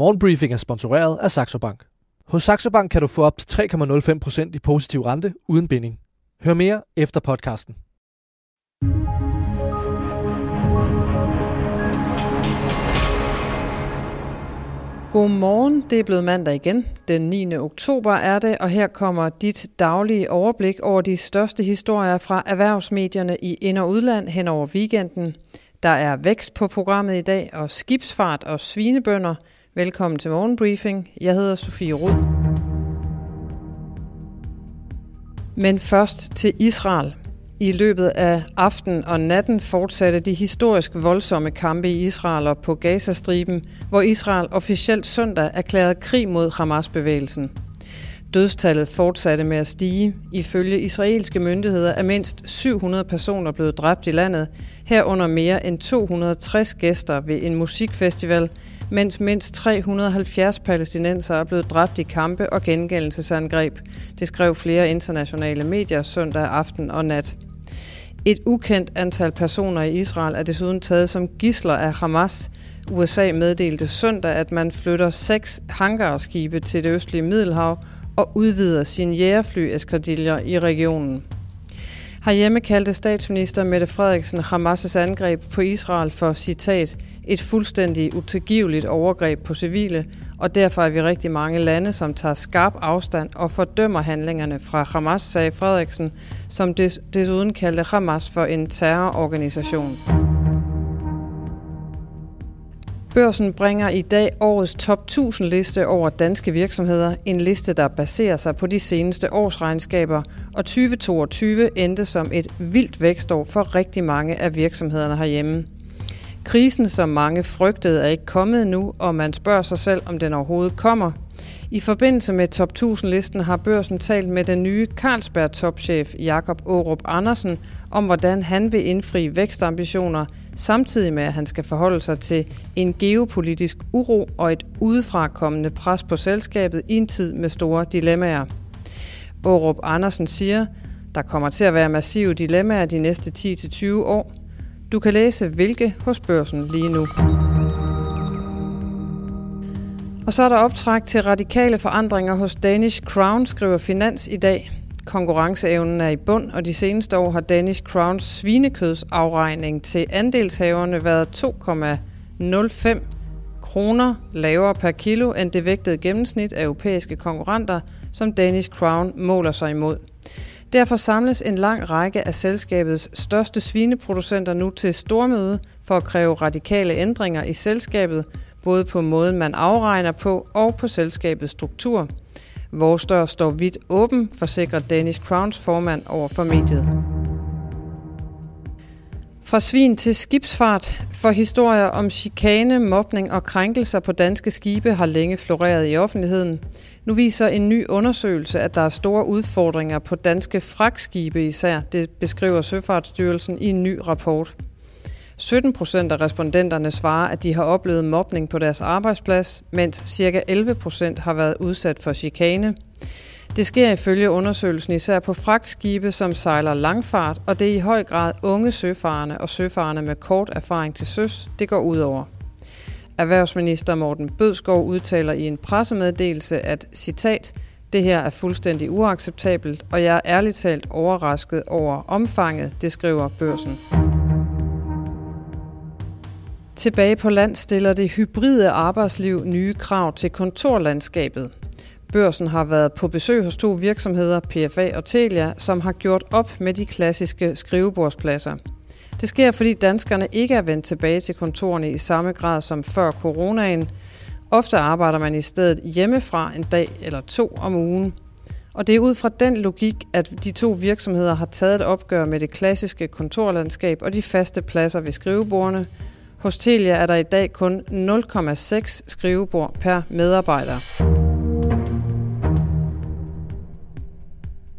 Morgenbriefing er sponsoreret af Saxo Bank. Hos Saxo Bank kan du få op til 3,05% i positiv rente uden binding. Hør mere efter podcasten. Godmorgen, det er blevet mandag igen. Den 9. oktober er det, og her kommer dit daglige overblik over de største historier fra erhvervsmedierne i ind- og udland hen over weekenden. Der er vækst på programmet i dag, og skibsfart og svinebønder. Velkommen til Morgenbriefing. Jeg hedder Sofie Rud. Men først til Israel. I løbet af aften og natten fortsatte de historisk voldsomme kampe i Israel og på Gazastriben, hvor Israel officielt søndag erklærede krig mod Hamas-bevægelsen. Dødstallet fortsatte med at stige. Ifølge israelske myndigheder er mindst 700 personer blevet dræbt i landet, herunder mere end 260 gæster ved en musikfestival, mens mindst 370 palæstinenser er blevet dræbt i kampe og gengældelsesangreb. Det skrev flere internationale medier søndag aften og nat. Et ukendt antal personer i Israel er desuden taget som gisler af Hamas. USA meddelte søndag, at man flytter seks hangarskibe til det østlige Middelhav og udvider sine jægerflyeskadiller i regionen. Herhjemme kaldte statsminister Mette Frederiksen Hamas' angreb på Israel for, citat, et fuldstændig utilgiveligt overgreb på civile, og derfor er vi rigtig mange lande, som tager skarp afstand og fordømmer handlingerne fra Hamas, sagde Frederiksen, som desuden kaldte Hamas for en terrororganisation. Børsen bringer i dag årets top 1000 liste over danske virksomheder. En liste, der baserer sig på de seneste årsregnskaber. Og 2022 endte som et vildt vækstår for rigtig mange af virksomhederne herhjemme. Krisen, som mange frygtede, er ikke kommet nu, og man spørger sig selv, om den overhovedet kommer. I forbindelse med Top 1000-listen har børsen talt med den nye Carlsberg-topchef Jakob Aarup Andersen om, hvordan han vil indfri vækstambitioner, samtidig med, at han skal forholde sig til en geopolitisk uro og et udefrakommende pres på selskabet i en tid med store dilemmaer. Aarup Andersen siger, der kommer til at være massive dilemmaer de næste 10-20 år. Du kan læse hvilke hos børsen lige nu. Og så er der optræk til radikale forandringer hos Danish Crown, skriver Finans i dag. Konkurrenceevnen er i bund, og de seneste år har Danish Crowns svinekødsafregning til andelshaverne været 2,05 kroner lavere per kilo end det vægtede gennemsnit af europæiske konkurrenter, som Danish Crown måler sig imod. Derfor samles en lang række af selskabets største svineproducenter nu til stormøde for at kræve radikale ændringer i selskabet, både på måden man afregner på og på selskabets struktur. Vores dør står vidt åben, forsikrer Danish Crowns formand over for mediet. Fra svin til skibsfart, for historier om chikane, mobning og krænkelser på danske skibe har længe floreret i offentligheden. Nu viser en ny undersøgelse, at der er store udfordringer på danske fragtskibe især. Det beskriver Søfartsstyrelsen i en ny rapport. 17 procent af respondenterne svarer, at de har oplevet mobning på deres arbejdsplads, mens ca. 11 procent har været udsat for chikane. Det sker ifølge undersøgelsen især på fragtskibe, som sejler langfart, og det er i høj grad unge søfarende og søfarende med kort erfaring til søs, det går ud over. Erhvervsminister Morten Bødskov udtaler i en pressemeddelelse, at citat, det her er fuldstændig uacceptabelt, og jeg er ærligt talt overrasket over omfanget, det skriver børsen. Tilbage på land stiller det hybride arbejdsliv nye krav til kontorlandskabet. Børsen har været på besøg hos to virksomheder, PFA og Telia, som har gjort op med de klassiske skrivebordspladser. Det sker, fordi danskerne ikke er vendt tilbage til kontorerne i samme grad som før coronaen. Ofte arbejder man i stedet hjemmefra en dag eller to om ugen. Og det er ud fra den logik, at de to virksomheder har taget et opgør med det klassiske kontorlandskab og de faste pladser ved skrivebordene, hos Telia er der i dag kun 0,6 skrivebord per medarbejder.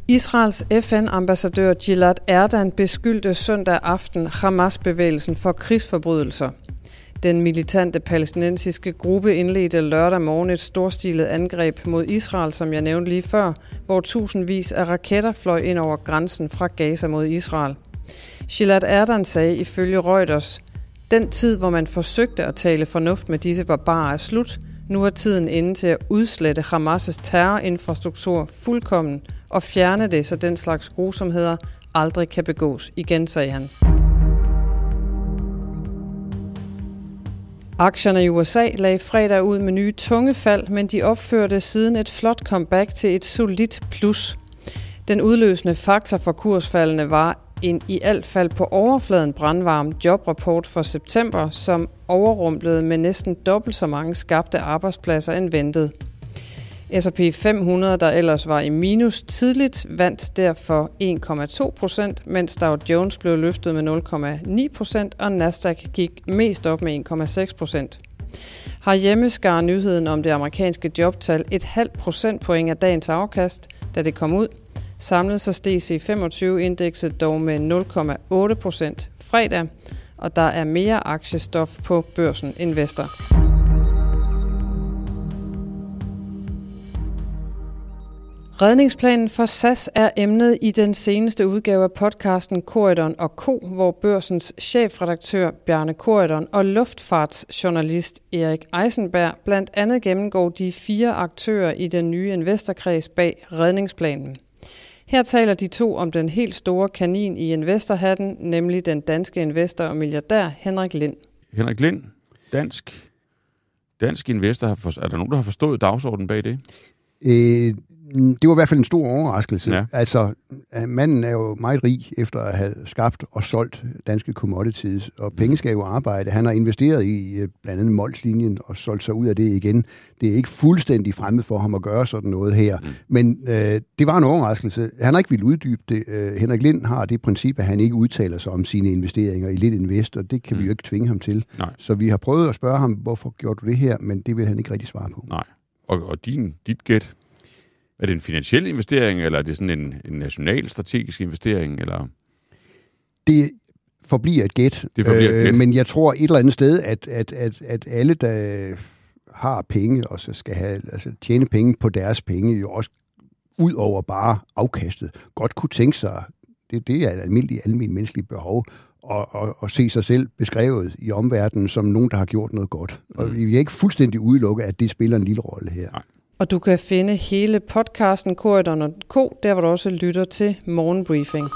Israels FN-ambassadør Gilad Erdan beskyldte søndag aften Hamas-bevægelsen for krigsforbrydelser. Den militante palæstinensiske gruppe indledte lørdag morgen et storstilet angreb mod Israel, som jeg nævnte lige før, hvor tusindvis af raketter fløj ind over grænsen fra Gaza mod Israel. Gilad Erdan sagde ifølge Reuters, den tid, hvor man forsøgte at tale fornuft med disse barbarer, er slut. Nu er tiden inde til at udslette Hamas' terrorinfrastruktur fuldkommen og fjerne det, så den slags grusomheder aldrig kan begås igen, sagde han. Aktierne i USA lagde fredag ud med nye tunge fald, men de opførte siden et flot comeback til et solidt plus. Den udløsende faktor for kursfaldene var en i alt fald på overfladen brandvarm jobrapport for september, som overrumplede med næsten dobbelt så mange skabte arbejdspladser end ventet. S&P 500, der ellers var i minus tidligt, vandt derfor 1,2 procent, mens Dow Jones blev løftet med 0,9 procent, og Nasdaq gik mest op med 1,6 procent. hjemme skar nyheden om det amerikanske jobtal et halvt procentpoint af dagens afkast, da det kom ud. Samlet så steg C25-indekset dog med 0,8 procent fredag, og der er mere aktiestof på børsen Investor. Redningsplanen for SAS er emnet i den seneste udgave af podcasten Korridon og Co., hvor børsens chefredaktør Bjarne Korridon og luftfartsjournalist Erik Eisenberg blandt andet gennemgår de fire aktører i den nye investorkreds bag redningsplanen. Her taler de to om den helt store kanin i investorhatten, nemlig den danske investor og milliardær Henrik Lind. Henrik Lind, dansk, dansk investor, er der nogen, der har forstået dagsordenen bag det? Øh, det var i hvert fald en stor overraskelse. Ja. Altså, manden er jo meget rig efter at have skabt og solgt danske commodities, og mm. penge skal jo arbejde. Han har investeret i øh, blandt andet Molslinjen og solgt sig ud af det igen. Det er ikke fuldstændig fremmed for ham at gøre sådan noget her, mm. men øh, det var en overraskelse. Han har ikke ville uddybe det. Øh, Henrik Lind har det princip, at han ikke udtaler sig om sine investeringer i Lind Invest, og det kan mm. vi jo ikke tvinge ham til. Nej. Så vi har prøvet at spørge ham, hvorfor gjorde du det her, men det vil han ikke rigtig svare på. Nej. Og, og din, dit gæt er det en finansiel investering, eller er det sådan en, en national strategisk investering? Eller? Det forbliver et gæt. Det forbliver et øh, gæt. men jeg tror et eller andet sted, at, at, at, at alle, der har penge, og så skal have, altså, tjene penge på deres penge, jo også ud over bare afkastet, godt kunne tænke sig, det, det er et almindeligt, almindeligt menneskeligt behov, og, og, og se sig selv beskrevet i omverdenen som nogen, der har gjort noget godt. Og mm. vi er ikke fuldstændig udelukke, at det spiller en lille rolle her. Nej. Og du kan finde hele podcasten Korridoren.k, der hvor du også lytter til Morgenbriefing.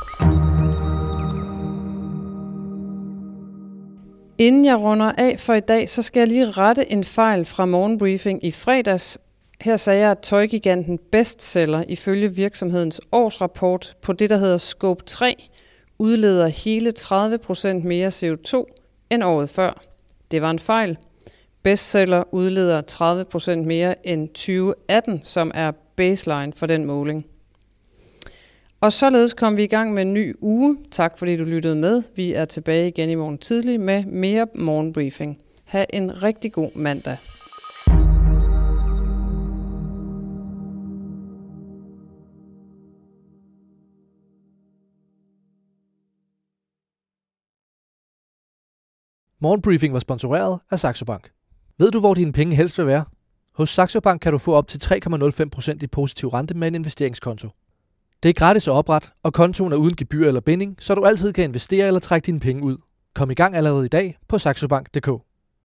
Inden jeg runder af for i dag, så skal jeg lige rette en fejl fra Morgenbriefing i fredags. Her sagde jeg, at tøjgiganten bestseller ifølge virksomhedens årsrapport på det, der hedder Scope 3, udleder hele 30% mere CO2 end året før. Det var en fejl. Bestseller udleder 30% mere end 2018, som er baseline for den måling. Og således kom vi i gang med en ny uge. Tak fordi du lyttede med. Vi er tilbage igen i morgen tidlig med mere morgenbriefing. Ha' en rigtig god mandag. Morgenbriefing var sponsoreret af Saxo Bank. Ved du, hvor dine penge helst vil være? Hos Saxo Bank kan du få op til 3,05% i positiv rente med en investeringskonto. Det er gratis at oprette, og kontoen er uden gebyr eller binding, så du altid kan investere eller trække dine penge ud. Kom i gang allerede i dag på saxobank.dk.